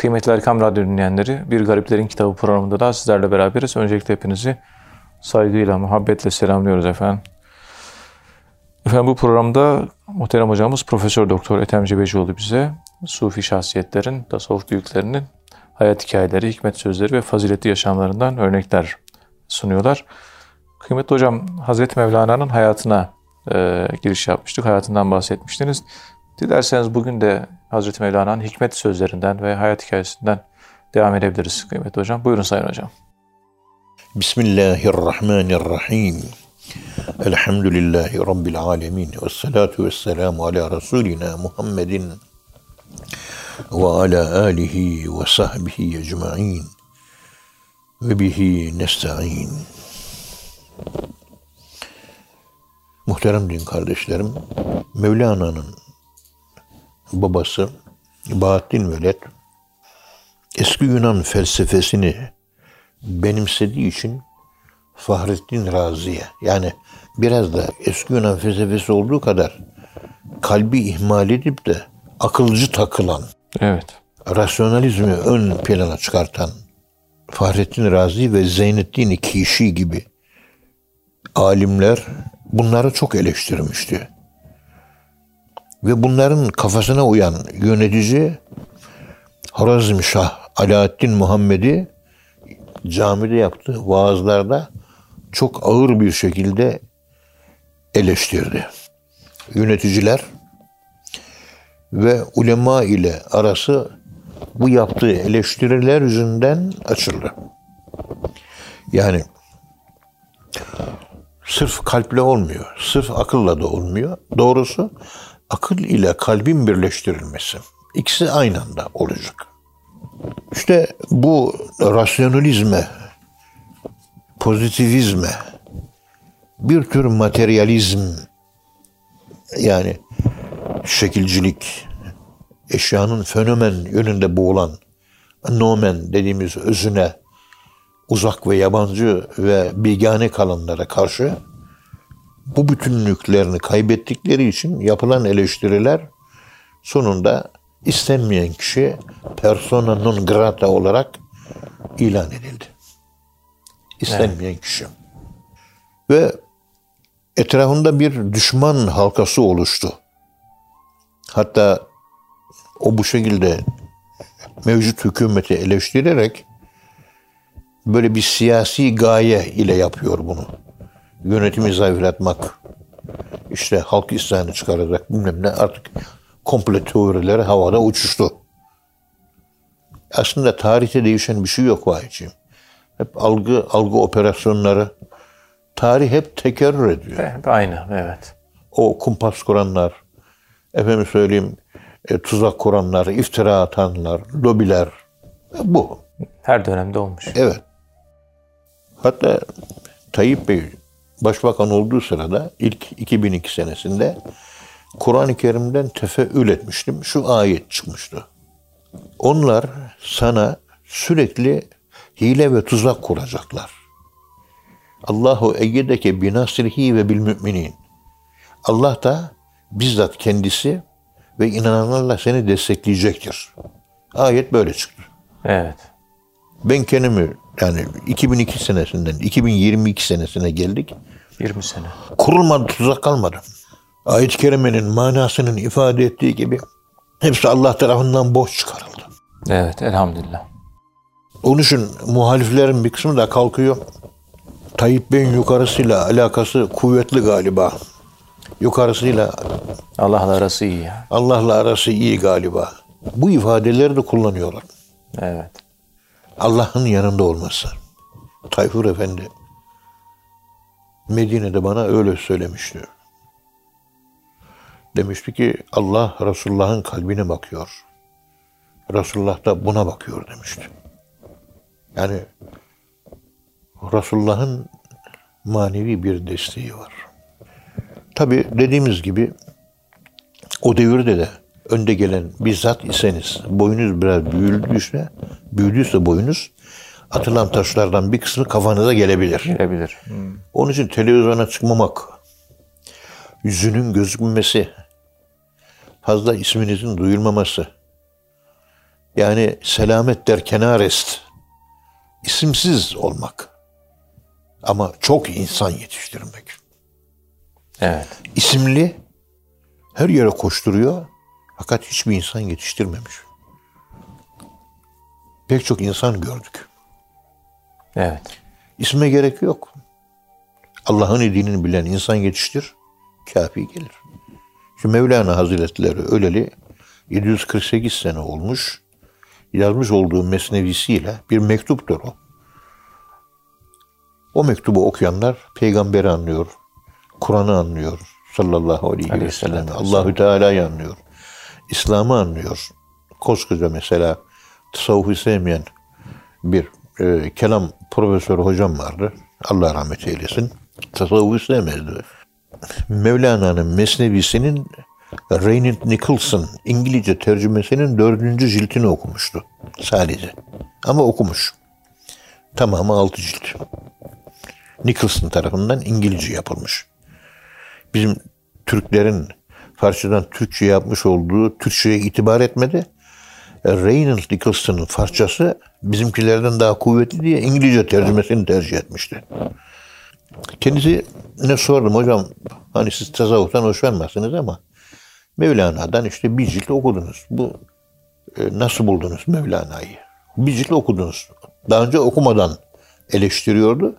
Kıymetli Erkam Radyo dinleyenleri, Bir Gariplerin Kitabı programında da sizlerle beraberiz. Öncelikle hepinizi saygıyla, muhabbetle selamlıyoruz efendim. Efendim bu programda muhterem hocamız Profesör Doktor Ethem Cebecioğlu bize Sufi şahsiyetlerin, tasavvuf büyüklerinin hayat hikayeleri, hikmet sözleri ve faziletli yaşamlarından örnekler sunuyorlar. Kıymetli hocam, Hazreti Mevlana'nın hayatına e, giriş yapmıştık, hayatından bahsetmiştiniz. Dilerseniz bugün de Hazreti Mevlana'nın hikmet sözlerinden ve hayat hikayesinden devam edebiliriz kıymetli hocam. Buyurun Sayın Hocam. Bismillahirrahmanirrahim. Elhamdülillahi Rabbil alemin. Ve salatu ve selamu ala Resulina Muhammedin ve ala alihi ve sahbihi ecma'in ve bihi nesta'in. Muhterem din kardeşlerim, Mevlana'nın babası Bahattin Veled eski Yunan felsefesini benimsediği için Fahrettin Razi'ye yani biraz da eski Yunan felsefesi olduğu kadar kalbi ihmal edip de akılcı takılan, Evet. rasyonalizmi ön plana çıkartan Fahrettin Razi ve Zeynettin Kişi gibi alimler bunları çok eleştirmişti. Ve bunların kafasına uyan yönetici Horazm Şah Alaaddin Muhammed'i camide yaptığı vaazlarda çok ağır bir şekilde eleştirdi. Yöneticiler ve ulema ile arası bu yaptığı eleştiriler yüzünden açıldı. Yani sırf kalple olmuyor, sırf akılla da olmuyor. Doğrusu akıl ile kalbin birleştirilmesi. İkisi aynı anda olacak. İşte bu rasyonalizme, pozitivizme, bir tür materyalizm yani şekilcilik, eşyanın fenomen yönünde boğulan nomen dediğimiz özüne uzak ve yabancı ve bigane kalanlara karşı bu bütünlüklerini kaybettikleri için yapılan eleştiriler sonunda istenmeyen kişi persona non grata olarak ilan edildi. İstenmeyen evet. kişi. Ve etrafında bir düşman halkası oluştu. Hatta o bu şekilde mevcut hükümeti eleştirerek böyle bir siyasi gaye ile yapıyor bunu. Yönetimi zayıflatmak, işte halk isyanı çıkaracak bilmem ne artık komple teorileri havada uçuştu. Aslında tarihte değişen bir şey yok vahiyciğim. Hep algı, algı operasyonları. Tarih hep tekerrür ediyor. Hep aynı, evet. O kumpas kuranlar, efendim söyleyeyim, e, tuzak kuranlar, iftira atanlar, lobiler. Bu. Her dönemde olmuş. Evet. Hatta Tayyip Bey başbakan olduğu sırada ilk 2002 senesinde Kur'an-ı Kerim'den tefeül etmiştim. Şu ayet çıkmıştı. Onlar sana sürekli hile ve tuzak kuracaklar. Allahu eyyedeke binasrihi ve bil müminin. Allah da bizzat kendisi ve inananlarla seni destekleyecektir. Ayet böyle çıktı. Evet. Ben kendimi yani 2002 senesinden 2022 senesine geldik. 20 sene. Kurulmadı, tuzak kalmadı. Ayet-i Kerime'nin manasının ifade ettiği gibi hepsi Allah tarafından boş çıkarıldı. Evet, elhamdülillah. Onun için muhaliflerin bir kısmı da kalkıyor. Tayyip Bey'in yukarısıyla alakası kuvvetli galiba. Yukarısıyla Allah'la arası iyi. Allah'la arası iyi galiba. Bu ifadeleri de kullanıyorlar. Evet. Allah'ın yanında olması. Tayfur Efendi Medine'de bana öyle söylemişti. Demişti ki Allah Resulullah'ın kalbine bakıyor. Resulullah da buna bakıyor demişti. Yani Resulullah'ın manevi bir desteği var. Tabi dediğimiz gibi o devirde de önde gelen bizzat iseniz, boyunuz biraz büyüdüyse, büyüdüyse boyunuz, atılan taşlardan bir kısmı kafanıza gelebilir. Gelebilir. Hmm. Onun için televizyona çıkmamak, yüzünün gözükmemesi, fazla isminizin duyulmaması, Yani selamet der kenarest. İsimsiz olmak. Ama çok insan yetiştirmek. Evet. İsimli her yere koşturuyor fakat hiçbir insan yetiştirmemiş. Pek çok insan gördük. Evet. İsme gerek yok. Allah'ın dinini bilen insan yetiştir, kafi gelir. Şu Mevlana Hazretleri öleli 748 sene olmuş. Yazmış olduğu mesnevisiyle bir mektuptur o. O mektubu okuyanlar peygamberi anlıyor, Kur'an'ı anlıyor sallallahu aleyhi ve Aleyhisselam. sellem. Allahü Teala'yı anlıyor. İslam'ı anlıyor. Koskoca mesela tasavvufu sevmeyen bir e, kelam profesörü hocam vardı. Allah rahmet eylesin. Tasavvufu sevmezdi. Mevlana'nın Mesnevisinin Raynard Nicholson İngilizce tercümesinin dördüncü ciltini okumuştu. Sadece. Ama okumuş. Tamamı altı cilt. Nicholson tarafından İngilizce yapılmış. Bizim Türklerin Farsçadan Türkçe yapmış olduğu Türkçe'ye itibar etmedi. Reynolds Nicholson'ın Farsçası bizimkilerden daha kuvvetli diye İngilizce tercümesini tercih etmişti. Kendisi ne sordum hocam hani siz tasavvuftan hoşlanmazsınız ama Mevlana'dan işte bir cilt okudunuz. Bu e, nasıl buldunuz Mevlana'yı? Bir cilt okudunuz. Daha önce okumadan eleştiriyordu.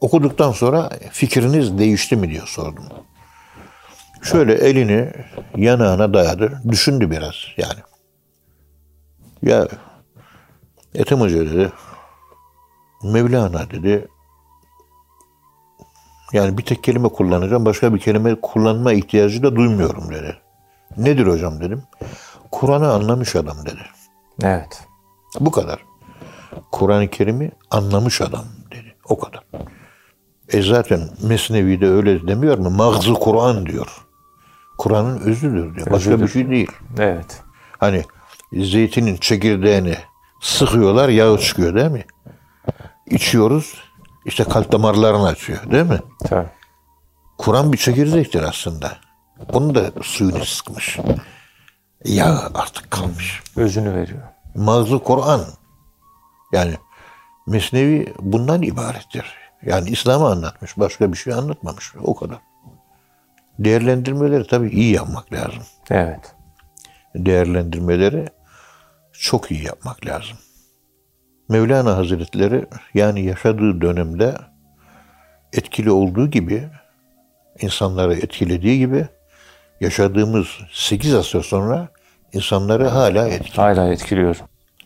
Okuduktan sonra fikriniz değişti mi diye sordum. Şöyle elini yanağına dayadı. Düşündü biraz yani. Ya Ethem Hoca dedi. Mevlana dedi. Yani bir tek kelime kullanacağım. Başka bir kelime kullanma ihtiyacı da duymuyorum dedi. Nedir hocam dedim. Kur'an'ı anlamış adam dedi. Evet. Bu kadar. Kur'an-ı Kerim'i anlamış adam dedi. O kadar. E zaten Mesnevi'de öyle demiyor mu? Mağzı Kur'an diyor. Kur'an'ın özüdür diyor. Başka Özüdür. bir şey değil. Evet. Hani zeytinin çekirdeğini sıkıyorlar, yağı çıkıyor değil mi? İçiyoruz, işte kalp damarlarını açıyor değil mi? Tabii. Kur'an bir çekirdektir aslında. Onu da suyunu sıkmış. Yağı artık kalmış. Özünü veriyor. Mağzı Kur'an. Yani Mesnevi bundan ibarettir. Yani İslam'ı anlatmış. Başka bir şey anlatmamış. O kadar. Değerlendirmeleri tabii iyi yapmak lazım. Evet. Değerlendirmeleri çok iyi yapmak lazım. Mevlana Hazretleri yani yaşadığı dönemde etkili olduğu gibi insanları etkilediği gibi yaşadığımız 8 asır sonra insanları hala etkiliyor. Hala etkiliyor.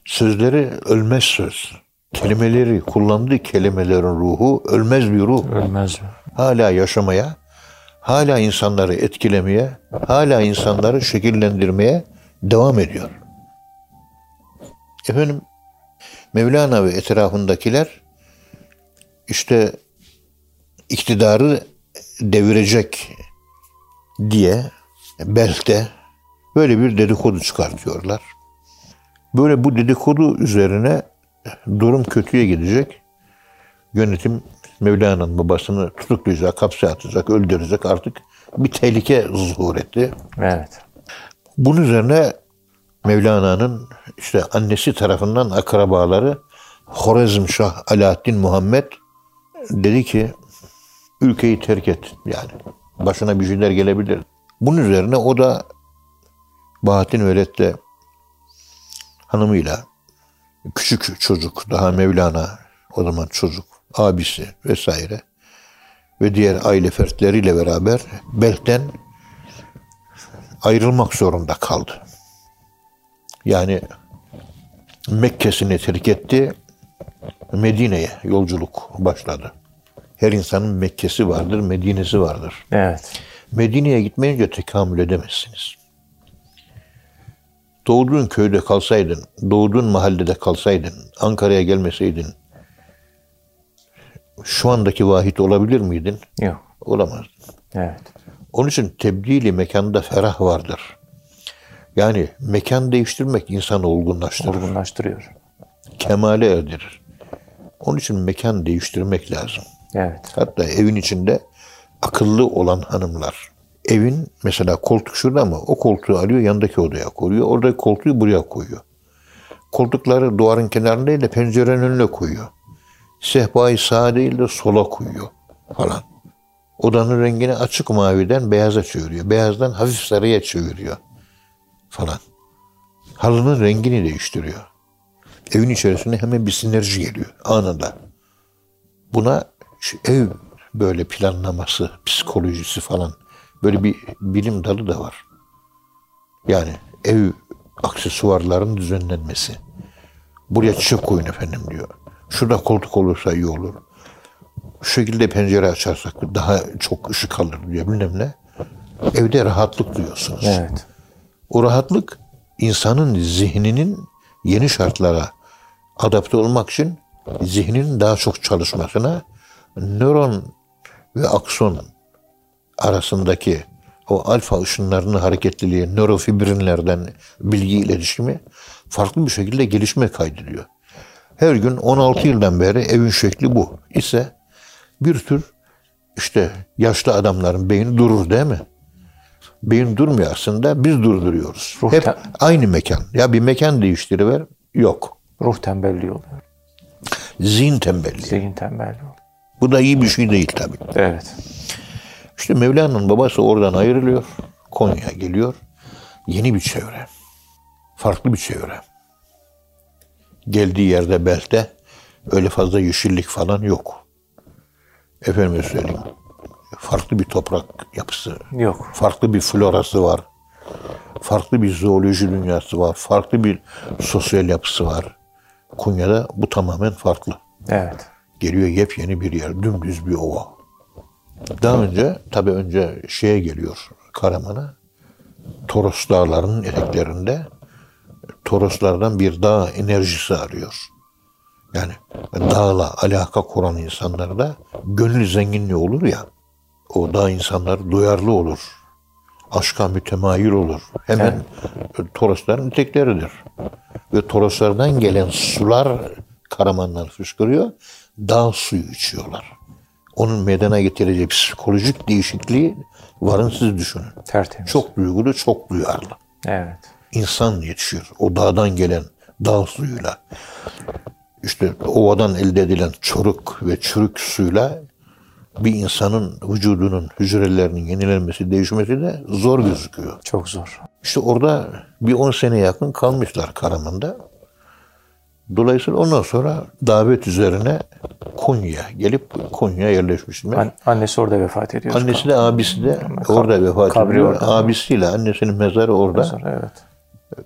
Sözleri ölmez söz. Kelimeleri, kullandığı kelimelerin ruhu ölmez bir ruh. Ölmez? Hala yaşamaya, hala insanları etkilemeye, hala insanları şekillendirmeye devam ediyor. Efendim, Mevlana ve etrafındakiler işte iktidarı devirecek diye belki böyle bir dedikodu çıkartıyorlar. Böyle bu dedikodu üzerine durum kötüye gidecek. Yönetim Mevlana'nın babasını tutuklayacak, hapse atacak, öldürecek artık bir tehlike zuhur etti. Evet. Bunun üzerine Mevlana'nın işte annesi tarafından akrabaları Horezmşah Alaaddin Muhammed dedi ki ülkeyi terk et yani. Başına bir şeyler gelebilir. Bunun üzerine o da Bahattin Öğret'te hanımıyla küçük çocuk daha Mevlana o zaman çocuk abisi vesaire ve diğer aile fertleriyle beraber Belk'ten ayrılmak zorunda kaldı. Yani Mekke'sini terk etti, Medine'ye yolculuk başladı. Her insanın Mekke'si vardır, Medine'si vardır. Evet. Medine'ye gitmeyince tekamül edemezsiniz. Doğduğun köyde kalsaydın, doğduğun mahallede kalsaydın, Ankara'ya gelmeseydin, şu andaki vahit olabilir miydin? Yok. Olamazdın. Evet. Onun için tebdili mekanda ferah vardır. Yani mekan değiştirmek insanı olgunlaştırır, Olgunlaştırıyor. kemale erdirir. Onun için mekan değiştirmek lazım. Evet. Hatta evin içinde akıllı olan hanımlar. Evin mesela koltuk şurada ama o koltuğu alıyor yanındaki odaya koyuyor. Oradaki koltuğu buraya koyuyor. Koltukları duvarın kenarında değil de pencerenin önüne koyuyor. Sehpayı sağa değil de sola koyuyor falan. Odanın rengini açık maviden beyaza çeviriyor. Beyazdan hafif sarıya çeviriyor falan. Halının rengini değiştiriyor. Evin içerisinde hemen bir sinerji geliyor anında. Buna şu ev böyle planlaması, psikolojisi falan böyle bir bilim dalı da var. Yani ev aksesuarların düzenlenmesi. Buraya çiçek koyun efendim diyor. Şurada koltuk olursa iyi olur. Şu şekilde pencere açarsak daha çok ışık alır diyor bilmem ne. Evde rahatlık duyuyorsunuz. Evet. O rahatlık insanın zihninin yeni şartlara adapte olmak için zihninin daha çok çalışmasına, nöron ve akson arasındaki o alfa ışınlarının hareketliliği, nörofibrinlerden bilgi iletişimi farklı bir şekilde gelişme kaydediyor. Her gün 16 yıldan beri evin şekli bu ise bir tür işte yaşlı adamların beyni durur değil mi? Beyin durmuyor aslında biz durduruyoruz. Ruh Hep aynı mekan. Ya bir mekan değiştiriver yok. Ruh tembelliği oluyor. Zihin tembelliği. Zihin tembelliği oluyor. Bu da iyi bir şey değil tabii. Evet. İşte Mevlana'nın babası oradan ayrılıyor. Konya'ya geliyor. Yeni bir çevre. Farklı bir çevre. Geldiği yerde belte öyle fazla yeşillik falan yok. Efendim söyleyeyim. Farklı bir toprak yapısı. Yok. Farklı bir florası var. Farklı bir zooloji dünyası var. Farklı bir sosyal yapısı var. Konya'da bu tamamen farklı. Evet. Geliyor yepyeni bir yer, dümdüz bir ova. Daha önce, tabii önce şeye geliyor Karaman'a. Toros dağlarının eteklerinde Toroslardan bir dağ enerjisi arıyor. Yani dağla alaka kuran insanlarda gönül zenginliği olur ya, o dağ insanlar duyarlı olur. Aşka mütemayil olur. Hemen Torosların etekleridir. Ve Toroslardan gelen sular Karaman'dan fışkırıyor. Dağ suyu içiyorlar. Onun meydana getireceği psikolojik değişikliği varın siz düşünün. Tertemiz. Çok duygulu, çok duyarlı. Evet. İnsan yetişiyor. O dağdan gelen dağ suyuyla. İşte ovadan elde edilen çoruk ve çürük suyla bir insanın vücudunun hücrelerinin yenilenmesi, değişmesi de zor gözüküyor. Çok zor. İşte orada bir 10 sene yakın kalmışlar Karaman'da. Dolayısıyla ondan sonra davet üzerine Konya'ya gelip Konya'ya yerleşmişler. An- annesi orada vefat ediyor. Annesi de abisi de orada vefat kabri ediyor. orada. Abisiyle annesinin mezarı orada. Sonra, Evet.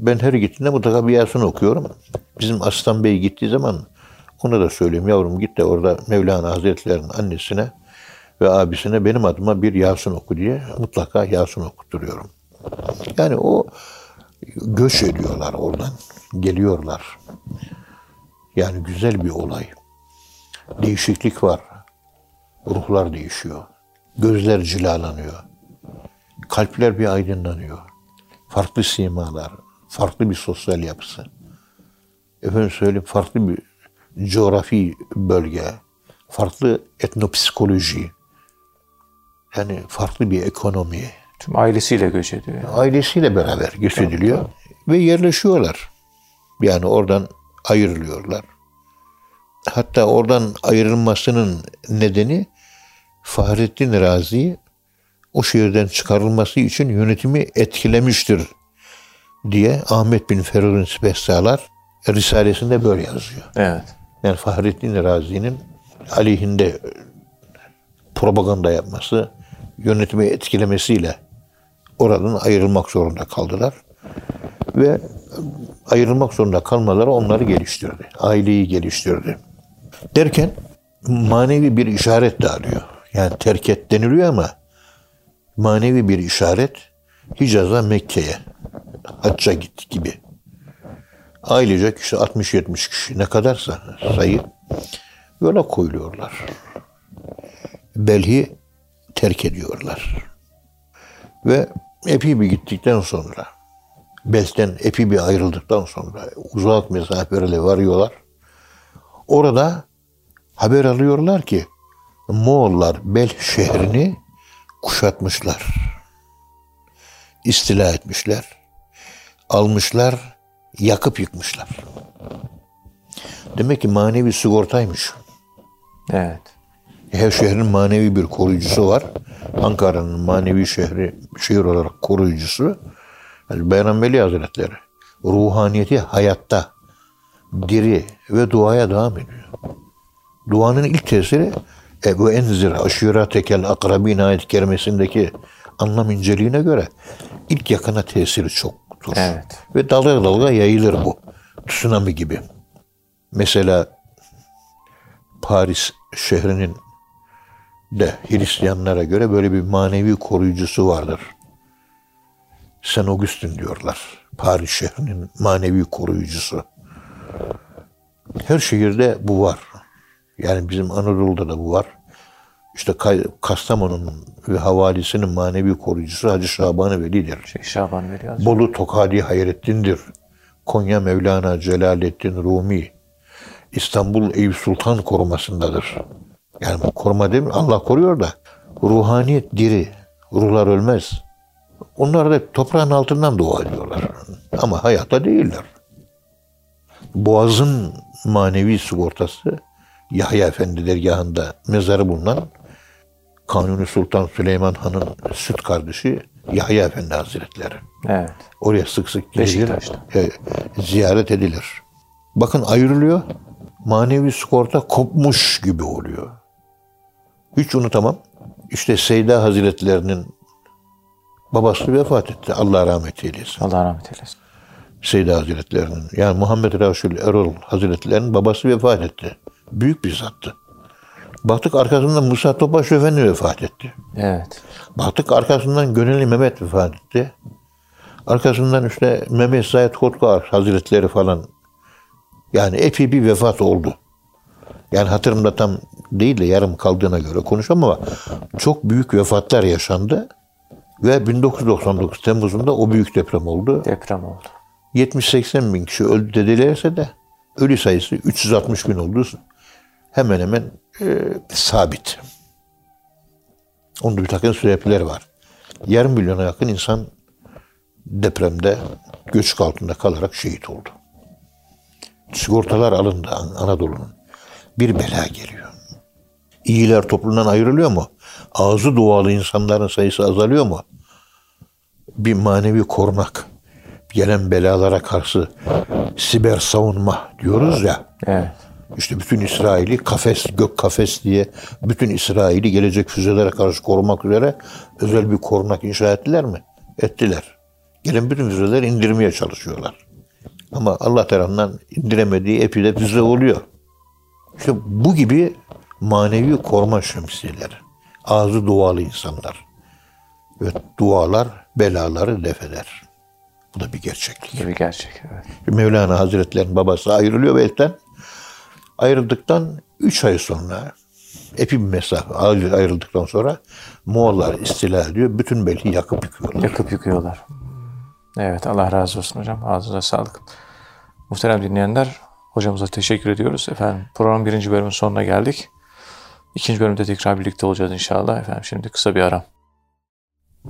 Ben her gittiğinde mutlaka bir Yasin okuyorum. Bizim Aslan Bey gittiği zaman ona da söyleyeyim yavrum git de orada Mevlana Hazretleri'nin annesine ve abisine benim adıma bir Yasin oku diye mutlaka Yasin okutturuyorum. Yani o göç ediyorlar oradan. Geliyorlar. Yani güzel bir olay. Değişiklik var. Ruhlar değişiyor. Gözler cilalanıyor. Kalpler bir aydınlanıyor. Farklı simalar, farklı bir sosyal yapısı. Efendim söyleyeyim farklı bir coğrafi bölge, farklı etnopsikoloji, yani farklı bir ekonomi. Tüm ailesiyle göç ediyor. yani. Ailesiyle beraber göç ediliyor ve yerleşiyorlar. Yani oradan ayrılıyorlar. Hatta oradan ayrılmasının nedeni Fahrettin Razi o şehirden çıkarılması için yönetimi etkilemiştir diye Ahmet bin Feridun Spessalar Risalesinde böyle yazıyor. Evet. Yani Fahrettin Razi'nin aleyhinde propaganda yapması, yönetimi etkilemesiyle oradan ayrılmak zorunda kaldılar. Ve ayrılmak zorunda kalmaları onları geliştirdi. Aileyi geliştirdi. Derken manevi bir işaret de arıyor. Yani terk et deniliyor ama manevi bir işaret Hicaz'a Mekke'ye hacca git gibi. Ailecek işte 60-70 kişi ne kadarsa sayı yola koyuluyorlar. Belhi terk ediyorlar. Ve epi bir gittikten sonra Belten epi bir ayrıldıktan sonra uzak mesafelere varıyorlar. Orada haber alıyorlar ki Moğollar Bel şehrini kuşatmışlar. istila etmişler. Almışlar, yakıp yıkmışlar. Demek ki manevi sigortaymış. Evet. Her şehrin manevi bir koruyucusu var. Ankara'nın manevi şehri şehir olarak koruyucusu yani Bayram Veli Hazretleri. Ruhaniyeti hayatta, diri ve duaya devam ediyor. Duanın ilk tesiri Ebu Enzir Aşiretekel Akrabin ayet kerimesindeki anlam inceliğine göre ilk yakına tesiri çoktur. Evet. Ve dalga dalga yayılır bu. Tsunami gibi. Mesela Paris şehrinin de Hristiyanlara göre böyle bir manevi koruyucusu vardır. Saint Augustin diyorlar. Paris şehrinin manevi koruyucusu. Her şehirde bu var. Yani bizim Anadolu'da da bu var. İşte Kastamonu'nun ve havalisinin manevi koruyucusu Hacı Şaban-ı Veli'dir. Şey, Şaban Veli Hazretleri. Bolu Tokadi Hayrettin'dir. Konya Mevlana Celaleddin Rumi. İstanbul Eyüp Sultan korumasındadır. Yani bu koruma değil mi? Allah koruyor da. Ruhaniyet diri. Ruhlar ölmez. Onlar da toprağın altından dua ediyorlar. Ama hayatta değiller. Boğaz'ın manevi sigortası Yahya Efendi dergahında mezarı bulunan Kanuni Sultan Süleyman Han'ın süt kardeşi Yahya Efendi Hazretleri. Evet. Oraya sık sık gidilir, e, ziyaret edilir. Bakın ayrılıyor, manevi sigorta kopmuş gibi oluyor. Hiç unutamam. İşte Seyda Hazretlerinin babası vefat etti. Allah rahmet eylesin. Allah rahmet eylesin. Seyda Hazretlerinin. Yani Muhammed Resul Erol Hazretlerinin babası vefat etti. Büyük bir zattı. Baktık arkasından Musa Topaş Efendi vefat etti. Evet. Baktık arkasından Gönüllü Mehmet vefat etti. Arkasından işte Mehmet Said Kotkar Hazretleri falan. Yani epey bir vefat oldu. Yani hatırımda tam değil de yarım kaldığına göre konuşamam ama çok büyük vefatlar yaşandı. Ve 1999 Temmuz'unda o büyük deprem oldu. Deprem oldu. 70-80 bin kişi öldü dedilerse de ölü sayısı 360 bin oldu. Hemen hemen e, sabit. Onun bir takım sebepler var. Yarım milyona yakın insan depremde göçük altında kalarak şehit oldu. Sigortalar alındı An- Anadolu'nun. Bir bela geliyor. İyiler toplumdan ayrılıyor mu? Ağzı dualı insanların sayısı azalıyor mu? Bir manevi korunak. Gelen belalara karşı siber savunma diyoruz ya. Evet. İşte bütün İsrail'i kafes, gök kafes diye bütün İsrail'i gelecek füzelere karşı korumak üzere özel bir korunak inşa ettiler mi? Ettiler. Gelen bütün füzeler indirmeye çalışıyorlar. Ama Allah tarafından indiremediği epi de füze oluyor. İşte bu gibi manevi koruma şemsiyeleri. Ağzı dualı insanlar. Ve dualar belaları def eder. Bu da bir gerçeklik. Bu bir gerçek. Evet. Mevlana Hazretleri'nin babası ayrılıyor ve. Ayrıldıktan 3 ay sonra epi bir mesafe ayrıldıktan sonra Moğollar istila ediyor. Bütün belki yakıp yıkıyorlar. Yakıp yıkıyorlar. Evet Allah razı olsun hocam. Ağzınıza sağlık. Muhterem dinleyenler hocamıza teşekkür ediyoruz. Efendim program birinci bölümün sonuna geldik. İkinci bölümde tekrar birlikte olacağız inşallah. Efendim şimdi kısa bir ara.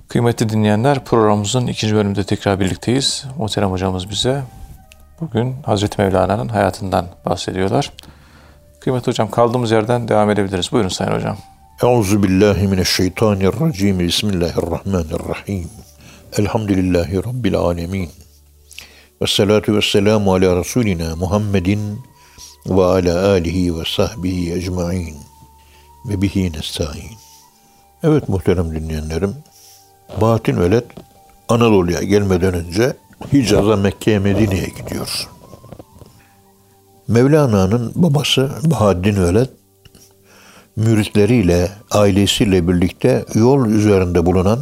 Kıymetli dinleyenler programımızın ikinci bölümünde tekrar birlikteyiz. Muhterem hocamız bize bugün Hazreti Mevlana'nın hayatından bahsediyorlar. Kıymetli hocam kaldığımız yerden devam edebiliriz. Buyurun Sayın Hocam. Euzu billahi mineşşeytanirracim. Bismillahirrahmanirrahim. Elhamdülillahi rabbil alamin. Ve salatu ve selamu ala Resulina Muhammedin ve ala alihi ve sahbihi ecmain. Ve bihi nesta'in. Evet muhterem dinleyenlerim. Bahattin Veled Anadolu'ya gelmeden önce Hicaz'a Mekke'ye Medine'ye gidiyor. Mevlana'nın babası Bahaddin Veled müritleriyle, ailesiyle birlikte yol üzerinde bulunan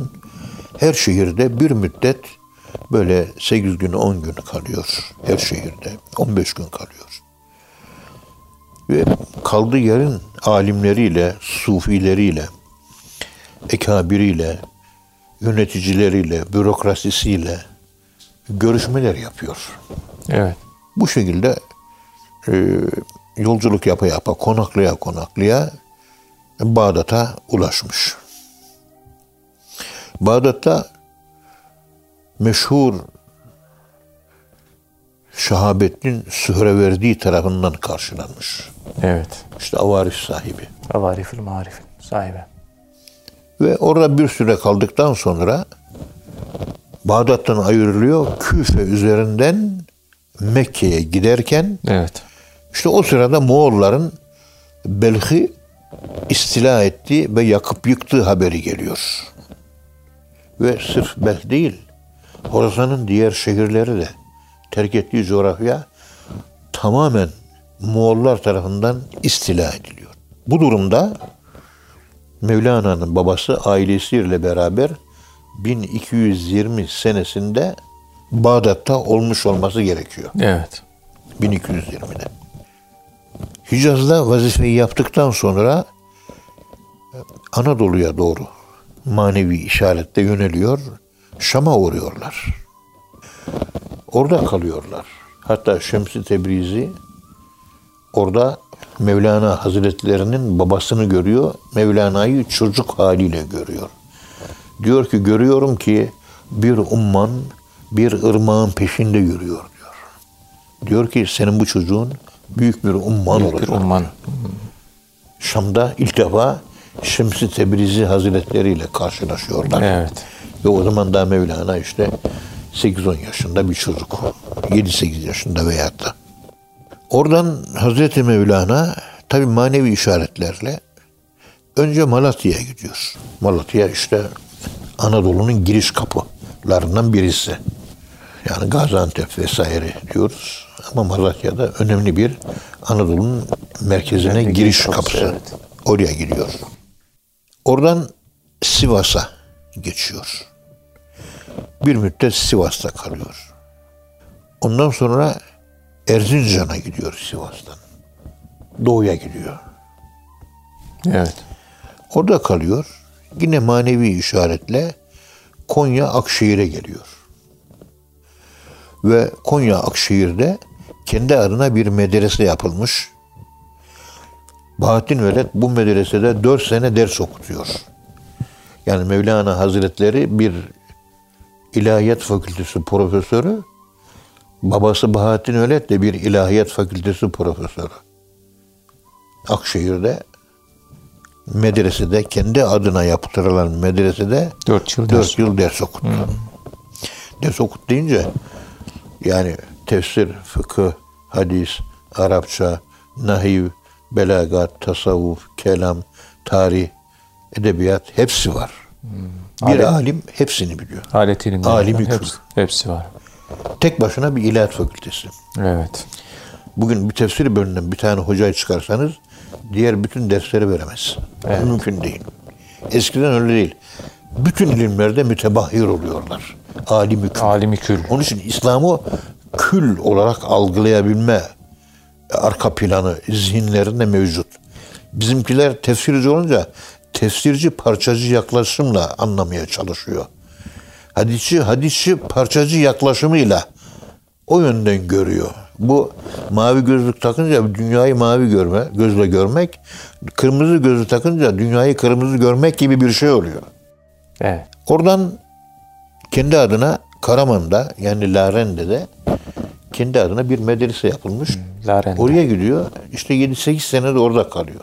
her şehirde bir müddet böyle 8 gün 10 gün kalıyor. Her şehirde 15 gün kalıyor. Ve kaldığı yerin alimleriyle, sufileriyle, ekabiriyle, yöneticileriyle, bürokrasisiyle görüşmeler yapıyor. Evet. Bu şekilde e, yolculuk yapa yapa, konaklaya konaklaya Bağdat'a ulaşmış. Bağdat'ta meşhur Şahabettin Sühreverdi tarafından karşılanmış. Evet. İşte avarif sahibi. Avarifil marifin sahibi. Ve orada bir süre kaldıktan sonra Bağdat'tan ayrılıyor. Küfe üzerinden Mekke'ye giderken Evet. işte o sırada Moğolların Belh'i istila ettiği ve yakıp yıktığı haberi geliyor. Ve sırf Belh değil, Horasan'ın diğer şehirleri de terk ettiği coğrafya tamamen Moğollar tarafından istila ediliyor. Bu durumda Mevlana'nın babası ailesiyle beraber 1220 senesinde Bağdat'ta olmuş olması gerekiyor. Evet. 1220'de. Hicaz'da vazifeyi yaptıktan sonra Anadolu'ya doğru manevi işarette yöneliyor. Şam'a uğruyorlar. Orada kalıyorlar. Hatta Şems-i Tebrizi orada Mevlana Hazretlerinin babasını görüyor. Mevlana'yı çocuk haliyle görüyor. Diyor ki görüyorum ki bir umman bir ırmağın peşinde yürüyor diyor. Diyor ki senin bu çocuğun büyük bir umman Büyük bir olacak. umman. Şam'da ilk defa Şems-i Tebrizi Hazretleri ile karşılaşıyorlar. Evet. Ve o zaman da Mevlana işte 8-10 yaşında bir çocuk. 7-8 yaşında veyahut da. Oradan Hazreti Mevlana tabi manevi işaretlerle önce Malatya'ya gidiyor. Malatya işte Anadolu'nun giriş kapılarından birisi. Yani Gaziantep vesaire diyoruz. Ama Malatya'da önemli bir Anadolu'nun merkezine Önemli giriş kapısı, evet. Oraya gidiyor. Oradan Sivas'a geçiyor. Bir müddet Sivas'ta kalıyor. Ondan sonra Erzincan'a gidiyor Sivas'tan. Doğuya gidiyor. Evet. Orada kalıyor. Yine manevi işaretle Konya Akşehir'e geliyor. Ve Konya Akşehir'de kendi adına bir medrese yapılmış. Bahattin Veled bu medresede 4 sene ders okutuyor. Yani Mevlana Hazretleri bir ilahiyat fakültesi profesörü, babası Bahattin Veled de bir ilahiyat fakültesi profesörü. Akşehir'de medresede kendi adına yaptırılan medresede 4 yıl 4 ders. yıl ders okuttu. Ders okut deyince yani tefsir, fıkıh, hadis, Arapça, nahiv, belagat, tasavvuf, kelam, tarih, edebiyat hepsi var. Bir Alet- alim hepsini biliyor. Alet ilimleri. Alimi kül. hepsi, hepsi var. Tek başına bir ilahiyat fakültesi. Evet. Bugün bir tefsir bölümünden bir tane hocayı çıkarsanız diğer bütün dersleri veremez. Evet. Mümkün değil. Eskiden öyle değil. Bütün ilimlerde mütebahhir oluyorlar. Alimi kül. Alimi kül. Onun için İslam'ı kül olarak algılayabilme arka planı zihinlerinde mevcut. Bizimkiler tefsirci olunca tefsirci parçacı yaklaşımla anlamaya çalışıyor. Hadisçi, hadisçi parçacı yaklaşımıyla o yönden görüyor. Bu mavi gözlük takınca dünyayı mavi görme, gözle görmek, kırmızı gözlük takınca dünyayı kırmızı görmek gibi bir şey oluyor. Evet. Oradan kendi adına Karaman'da yani Larende'de kendi adına bir medrese yapılmış. Larende. Oraya gidiyor. İşte 7-8 sene de orada kalıyor.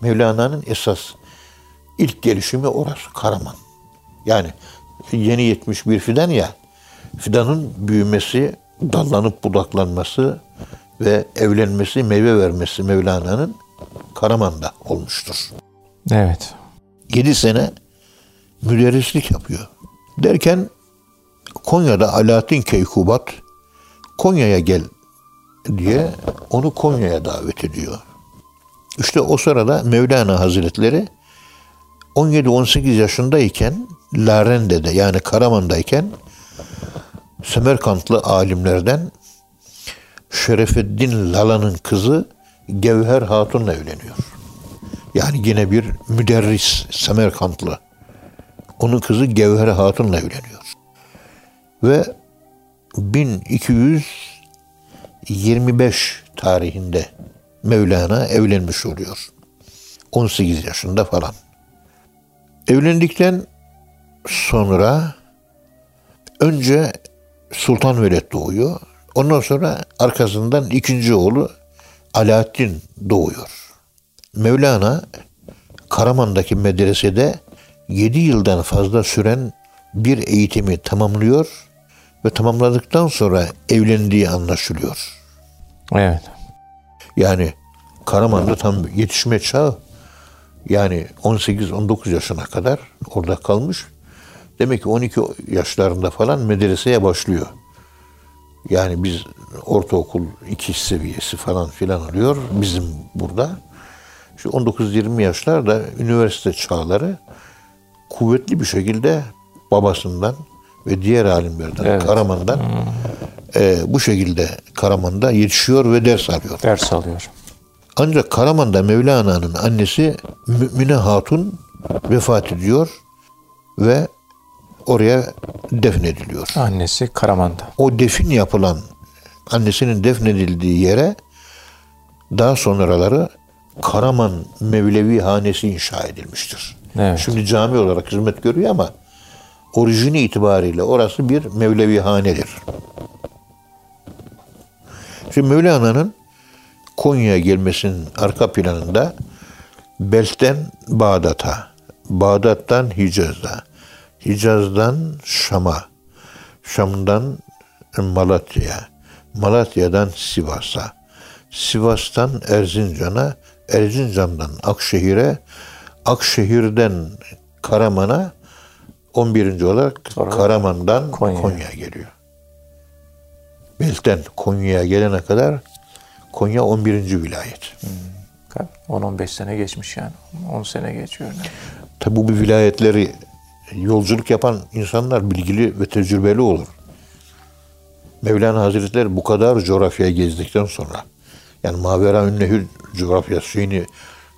Mevlana'nın esas ilk gelişimi orası Karaman. Yani yeni yetmiş bir fidan ya fidanın büyümesi, dallanıp budaklanması ve evlenmesi, meyve vermesi Mevlana'nın Karaman'da olmuştur. Evet. 7 sene müderrislik yapıyor. Derken Konya'da Alaaddin Keykubat Konya'ya gel diye onu Konya'ya davet ediyor. İşte o sırada Mevlana Hazretleri 17-18 yaşındayken Larende'de yani Karaman'dayken Semerkantlı alimlerden Şerefeddin Lala'nın kızı Gevher Hatun'la evleniyor. Yani yine bir müderris Semerkantlı. Onun kızı Gevher Hatun'la evleniyor. Ve 1225 tarihinde Mevlana evlenmiş oluyor. 18 yaşında falan. Evlendikten sonra önce Sultan Veled doğuyor. Ondan sonra arkasından ikinci oğlu Alaaddin doğuyor. Mevlana Karaman'daki medresede 7 yıldan fazla süren bir eğitimi tamamlıyor ve tamamladıktan sonra evlendiği anlaşılıyor. Evet. Yani Karaman'da tam yetişme çağı yani 18-19 yaşına kadar orada kalmış. Demek ki 12 yaşlarında falan medreseye başlıyor. Yani biz ortaokul iki seviyesi falan filan alıyor bizim burada. Şu 19-20 yaşlarda üniversite çağları kuvvetli bir şekilde babasından ve diğer alimlerden, Evet. Karaman'dan e, bu şekilde Karaman'da yetişiyor ve ders alıyor. Ders alıyor. Ancak Karaman'da Mevlana'nın annesi Mümine Hatun vefat ediyor ve oraya defnediliyor. Annesi Karaman'da. O defin yapılan annesinin defnedildiği yere daha sonraları Karaman Mevlevi Hanesi inşa edilmiştir. Evet. Şimdi cami olarak hizmet görüyor ama orijini itibariyle orası bir Mevlevi hanedir. Şimdi Mevlana'nın Konya'ya gelmesinin arka planında Belt'ten Bağdat'a, Bağdat'tan Hicaz'a, Hicaz'dan Şam'a, Şam'dan Malatya'ya, Malatya'dan Sivas'a, Sivas'tan Erzincan'a, Erzincan'dan Akşehir'e, Akşehir'den Karaman'a, 11. olarak Sonra Karaman'dan Konya'ya. Konya'ya geliyor. Belt'ten Konya'ya gelene kadar Konya 11. vilayet. 10-15 sene geçmiş yani. 10 sene geçiyor. Yani. Tabi bu vilayetleri yolculuk yapan insanlar bilgili ve tecrübeli olur. Mevlana Hazretleri bu kadar coğrafyayı gezdikten sonra yani Mavera Ünnehül coğrafyası şeyini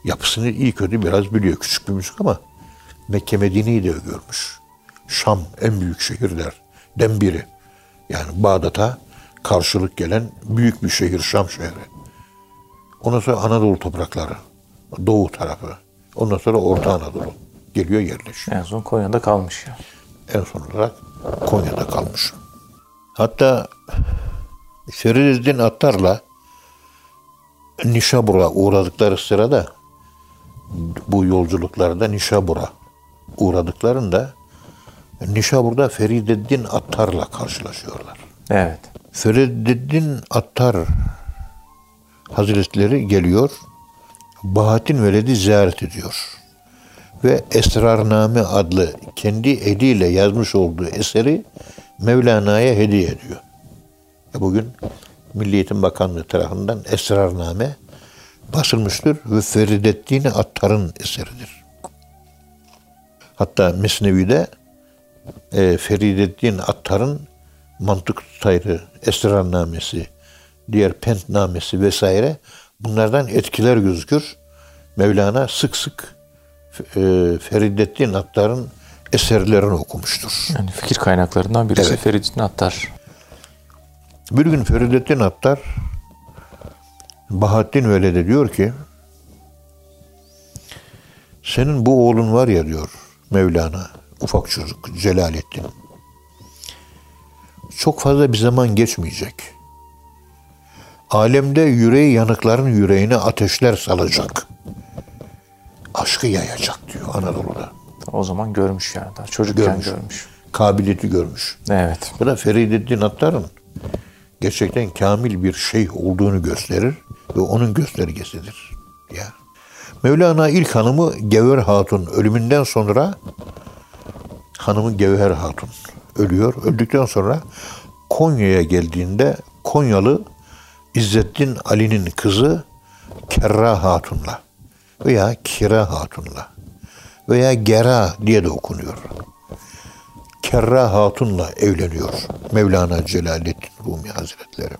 yapısını iyi kötü biraz biliyor. Küçük bir müzik ama Mekke Medine'yi de görmüş. Şam en büyük şehirlerden biri. Yani Bağdat'a karşılık gelen büyük bir şehir Şam şehri. Ondan sonra Anadolu toprakları, Doğu tarafı. Ondan sonra Orta Anadolu geliyor yerleşiyor. En son Konya'da kalmış ya. En son olarak Konya'da kalmış. Hatta Ferideddin Attar'la Nişabur'a uğradıkları sırada bu yolculuklarda Nişabur'a uğradıklarında Nişabur'da Ferideddin Attar'la karşılaşıyorlar. Evet. Ferideddin Attar Hazretleri geliyor. Bahattin Veled'i ziyaret ediyor. Ve Esrarname adlı kendi eliyle yazmış olduğu eseri Mevlana'ya hediye ediyor. E bugün Milli Eğitim Bakanlığı tarafından Esrarname basılmıştır ve Ferideddin Attar'ın eseridir. Hatta Mesnevi'de e, Ferideddin Attar'ın mantık tayrı, esrarnamesi, diğer pentnamesi vesaire bunlardan etkiler gözükür. Mevlana sık sık e, Ferideddin Attar'ın eserlerini okumuştur. Yani fikir kaynaklarından birisi Evet. Feridun Attar. Bir gün Ferideddin Attar Bahattin Veled'e diyor ki senin bu oğlun var ya diyor Mevlana ufak çocuk Celalettin çok fazla bir zaman geçmeyecek. Alemde yüreği yanıkların yüreğine ateşler salacak. Aşkı yayacak diyor Anadolu'da. O zaman görmüş yani. Daha çocukken Görmüş. görmüş. Kabiliyeti görmüş. Evet. Bu da Ferideddin Attar'ın gerçekten kamil bir şeyh olduğunu gösterir ve onun göstergesidir. Ya. Mevlana ilk hanımı Gevher Hatun ölümünden sonra hanımı Gevher Hatun ölüyor. Öldükten sonra Konya'ya geldiğinde Konyalı İzzettin Ali'nin kızı Kerra Hatun'la veya Kira Hatun'la veya Gera diye de okunuyor. Kerra Hatun'la evleniyor Mevlana Celaleddin Rumi Hazretleri.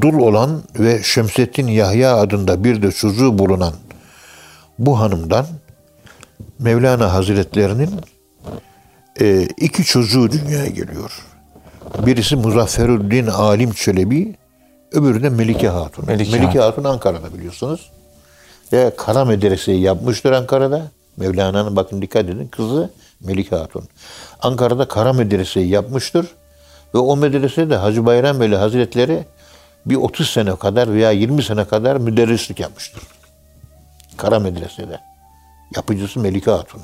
Dul olan ve Şemsettin Yahya adında bir de çocuğu bulunan bu hanımdan Mevlana Hazretlerinin e, iki çocuğu dünyaya geliyor. Birisi Muzafferüddin Alim Çelebi, öbürü de Melike Hatun. Melike Melike, Hatun Ankara'da biliyorsunuz. Ve Kara Medrese'yi yapmıştır Ankara'da. Mevlana'nın bakın dikkat edin kızı Melike Hatun. Ankara'da Kara Medrese'yi yapmıştır Ve o medresede Hacı Bayram Veli Hazretleri bir 30 sene kadar veya 20 sene kadar müderrislik yapmıştır. Kara medresede. Yapıcısı Melike Hatun.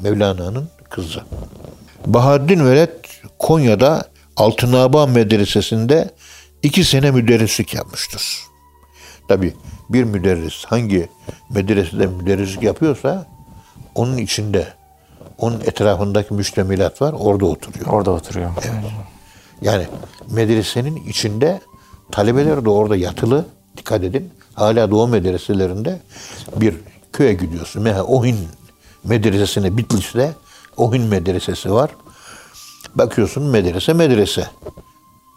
Mevlana'nın kızı. Bahaddin Veled Konya'da Altınaba Medresesi'nde iki sene müderrislik yapmıştır. Tabi bir müderris hangi medresede müderrislik yapıyorsa onun içinde, onun etrafındaki müştemilat var orada oturuyor. Orada oturuyor. Yani medresenin içinde talebeler de orada yatılı. Dikkat edin. Hala doğu medreselerinde bir köye gidiyorsun. Mesela Ohin medresesine Bitlis'te Ohin medresesi var. Bakıyorsun medrese medrese.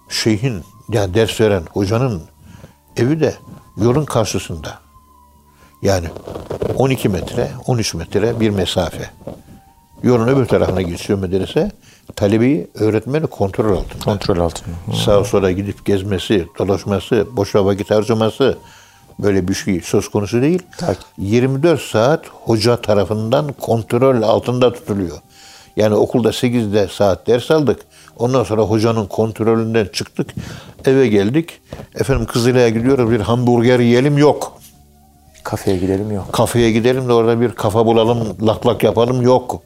Şeyhin yani ders veren hocanın evi de yolun karşısında. Yani 12 metre, 13 metre bir mesafe. Yolun öbür tarafına geçiyor medrese. Talebeyi, öğretmeni kontrol altında. Kontrol altında. Sağa sola gidip gezmesi, dolaşması, boşa vakit harcaması böyle bir şey söz konusu değil. Tak. 24 saat hoca tarafından kontrol altında tutuluyor. Yani okulda 8'de saat ders aldık. Ondan sonra hocanın kontrolünden çıktık. Eve geldik. Efendim Kızılay'a gidiyoruz bir hamburger yiyelim yok. Kafeye gidelim yok. Kafeye gidelim de orada bir kafa bulalım, lak lak yapalım yok.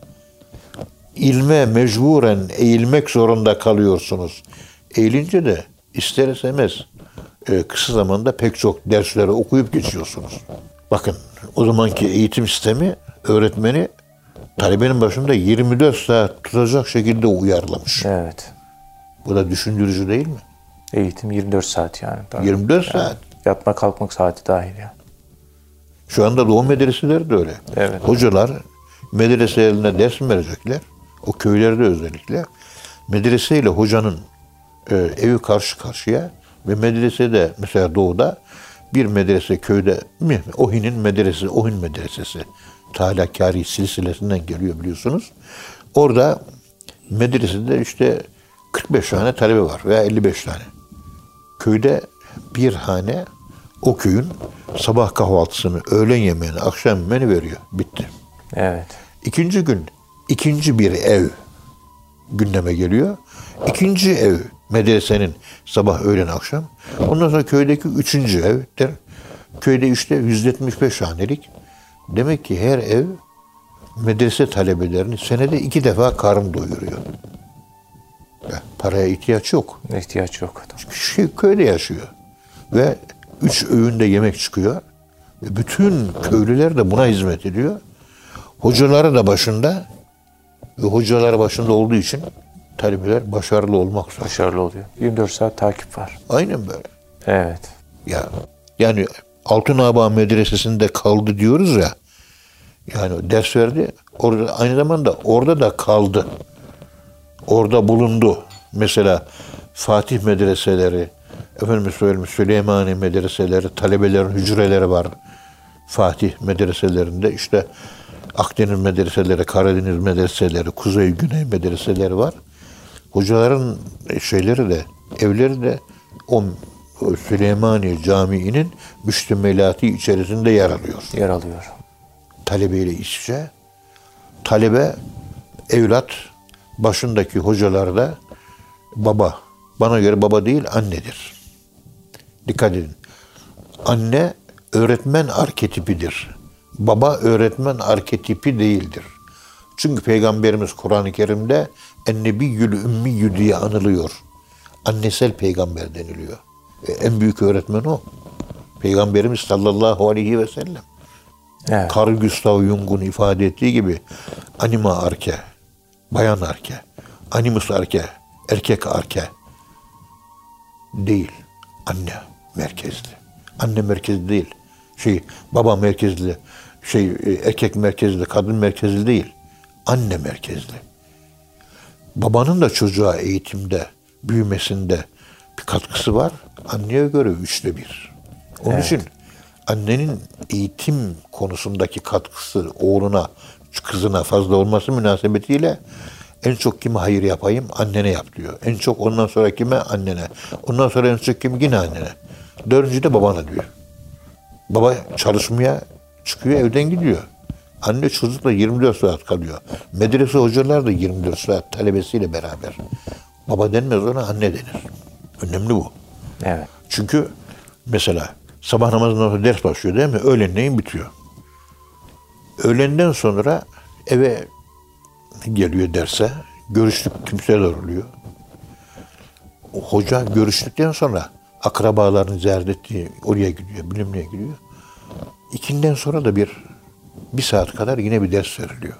İlme mecburen eğilmek zorunda kalıyorsunuz. Eğilince de ister istemez e, kısa zamanda pek çok dersleri okuyup geçiyorsunuz. Bakın o zamanki eğitim sistemi öğretmeni talebenin başında 24 saat tutacak şekilde uyarlamış. Evet. Bu da düşündürücü değil mi? Eğitim 24 saat yani. Tabii. 24 saat. Yatma kalkmak saati dahil ya. Şu anda doğu medreseleri de öyle. Evet. Hocalar medreselerine ders mi verecekler? O köylerde özellikle. Medrese ile hocanın e, evi karşı karşıya ve medresede mesela doğuda bir medrese köyde mi? Ohin'in medresesi, Ohin medresesi. Talakari silsilesinden geliyor biliyorsunuz. Orada medresede işte 45 tane talebe var veya 55 tane. Köyde bir hane o köyün sabah kahvaltısını, öğlen yemeğini, akşam yemeğini veriyor. Bitti. Evet. İkinci gün ikinci bir ev gündeme geliyor. İkinci ev medresenin sabah, öğlen, akşam. Ondan sonra köydeki üçüncü evdir. Köyde işte 175 hanelik. Demek ki her ev medrese talebelerini senede iki defa karın doyuruyor. Ya, paraya ihtiyaç yok. İhtiyaç yok. Şey, köyde yaşıyor. Ve üç öğünde yemek çıkıyor. Ve bütün köylüler de buna hizmet ediyor. Hocaları da başında ve hocalar başında olduğu için talebeler başarılı olmak zorunda. Başarılı oluyor. 24 saat takip var. Aynen böyle. Evet. Ya yani Altın Aba Medresesi'nde kaldı diyoruz ya. Yani ders verdi. Orada aynı zamanda orada da kaldı. Orada bulundu. Mesela Fatih medreseleri, efendim söyleyeyim Süleymani medreseleri, talebelerin hücreleri var. Fatih medreselerinde işte Akdeniz medreseleri, Karadeniz medreseleri, Kuzey Güney medreseleri var. Hocaların şeyleri de, evleri de o Süleymaniye Camii'nin müştemelati içerisinde yer alıyor. Yer alıyor. Talebeyle iç içe. Talebe, evlat, başındaki hocalar da baba. Bana göre baba değil, annedir. Dikkat edin. Anne öğretmen arketipidir. Baba öğretmen arketipi değildir. Çünkü Peygamberimiz Kur'an-ı Kerim'de ennebiyyül ümmiyyü diye anılıyor. Annesel peygamber deniliyor. E, en büyük öğretmen o. Peygamberimiz sallallahu aleyhi ve sellem. Evet. Carl Gustav Jung'un ifade ettiği gibi anima arke, bayan arke, animus arke, erkek arke değil. Anne merkezli. Anne merkezli değil. Şey baba merkezli, şey e, erkek merkezli, kadın merkezli değil. Anne merkezli. Babanın da çocuğa eğitimde, büyümesinde bir katkısı var. Anneye göre üçte bir. Onun Evet. için annenin eğitim konusundaki katkısı oğluna, kızına fazla olması münasebetiyle en çok kime hayır yapayım? Annene yap diyor. En çok ondan sonra kime? Annene. Ondan sonra en çok kim? Yine annene. Dördüncü de babana diyor. Baba çalışmaya çıkıyor, evden gidiyor. Anne çocukla 24 saat kalıyor. Medrese hocalar da 24 saat talebesiyle beraber. Baba denmez ona anne denir. Önemli bu. Evet. Çünkü mesela sabah namazından sonra ders başlıyor değil mi? Öğlenleyin bitiyor. Öğlenden sonra eve geliyor derse. Görüşlük kimseler oluyor. O hoca görüştükten sonra akrabalarını ziyaret ettiği oraya gidiyor, bilmem neye gidiyor. İkinden sonra da bir bir saat kadar yine bir ders veriliyor.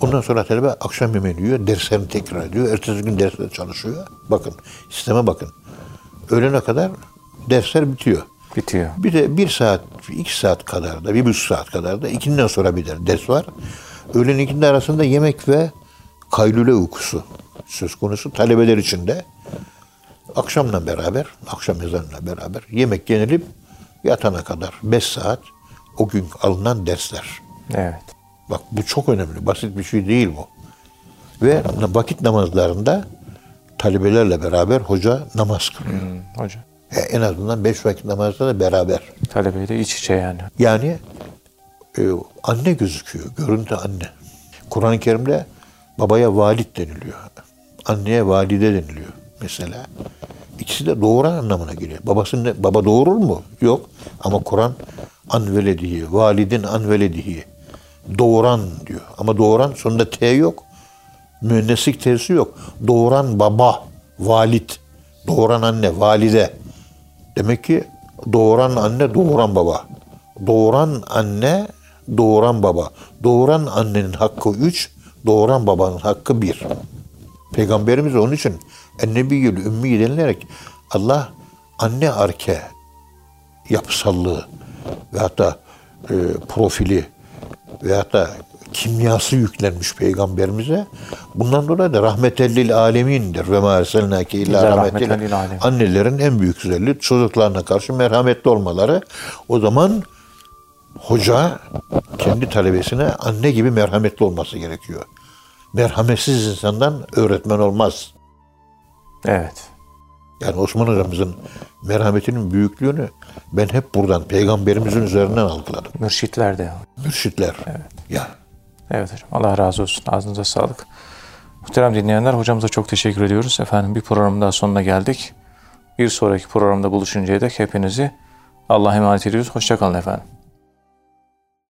Ondan sonra talebe akşam yemeğini yiyor, derslerini tekrar ediyor. Ertesi gün dersler çalışıyor. Bakın, sisteme bakın. Öğlene kadar dersler bitiyor. Bitiyor. Bir de bir saat, iki saat kadar da, bir buçuk saat kadar da ikinden sonra bir de ders var. Öğlen ikindi arasında yemek ve kaylule uykusu söz konusu talebeler için de. Akşamla beraber, akşam ezanıyla beraber yemek yenilip yatana kadar beş saat o gün alınan dersler. Evet. Bak bu çok önemli. Basit bir şey değil bu. Ve vakit namazlarında talebelerle beraber hoca namaz kılıyor. Hmm, hocam. E, en azından beş vakit namazda da beraber. Talebeyle iç içe yani. Yani e, anne gözüküyor. Görüntü anne. Kur'an-ı Kerim'de babaya valid deniliyor. Anneye valide deniliyor mesela. İkisi de doğuran anlamına geliyor. Babası ne, baba doğurur mu? Yok. Ama Kur'an an veledihi, validin an veledihi. Doğuran diyor. Ama doğuran sonunda T yok. Müenneslik T'si yok. Doğuran baba, valid. Doğuran anne, valide. Demek ki doğuran anne, doğuran baba. Doğuran anne, doğuran baba. Doğuran annenin hakkı üç, doğuran babanın hakkı bir. Peygamberimiz onun için ennebiyyül ümmi denilerek Allah anne arke yapısallığı ve hatta e, profili ve hatta kimyası yüklenmiş peygamberimize. Bundan dolayı da rahmetellil alemindir. Ve ma erselnake illa rahmetellil. Annelerin en büyük özelliği çocuklarına karşı merhametli olmaları. O zaman hoca kendi talebesine anne gibi merhametli olması gerekiyor. Merhametsiz insandan öğretmen olmaz. Evet. Yani Osman hocamızın merhametinin büyüklüğünü ben hep buradan peygamberimizin üzerinden algıladım. Mürşitler de. Mürşitler. Ya Evet hocam. Allah razı olsun. Ağzınıza sağlık. Muhterem dinleyenler hocamıza çok teşekkür ediyoruz. Efendim bir programın daha sonuna geldik. Bir sonraki programda buluşuncaya dek hepinizi Allah'a emanet ediyoruz. Hoşçakalın efendim.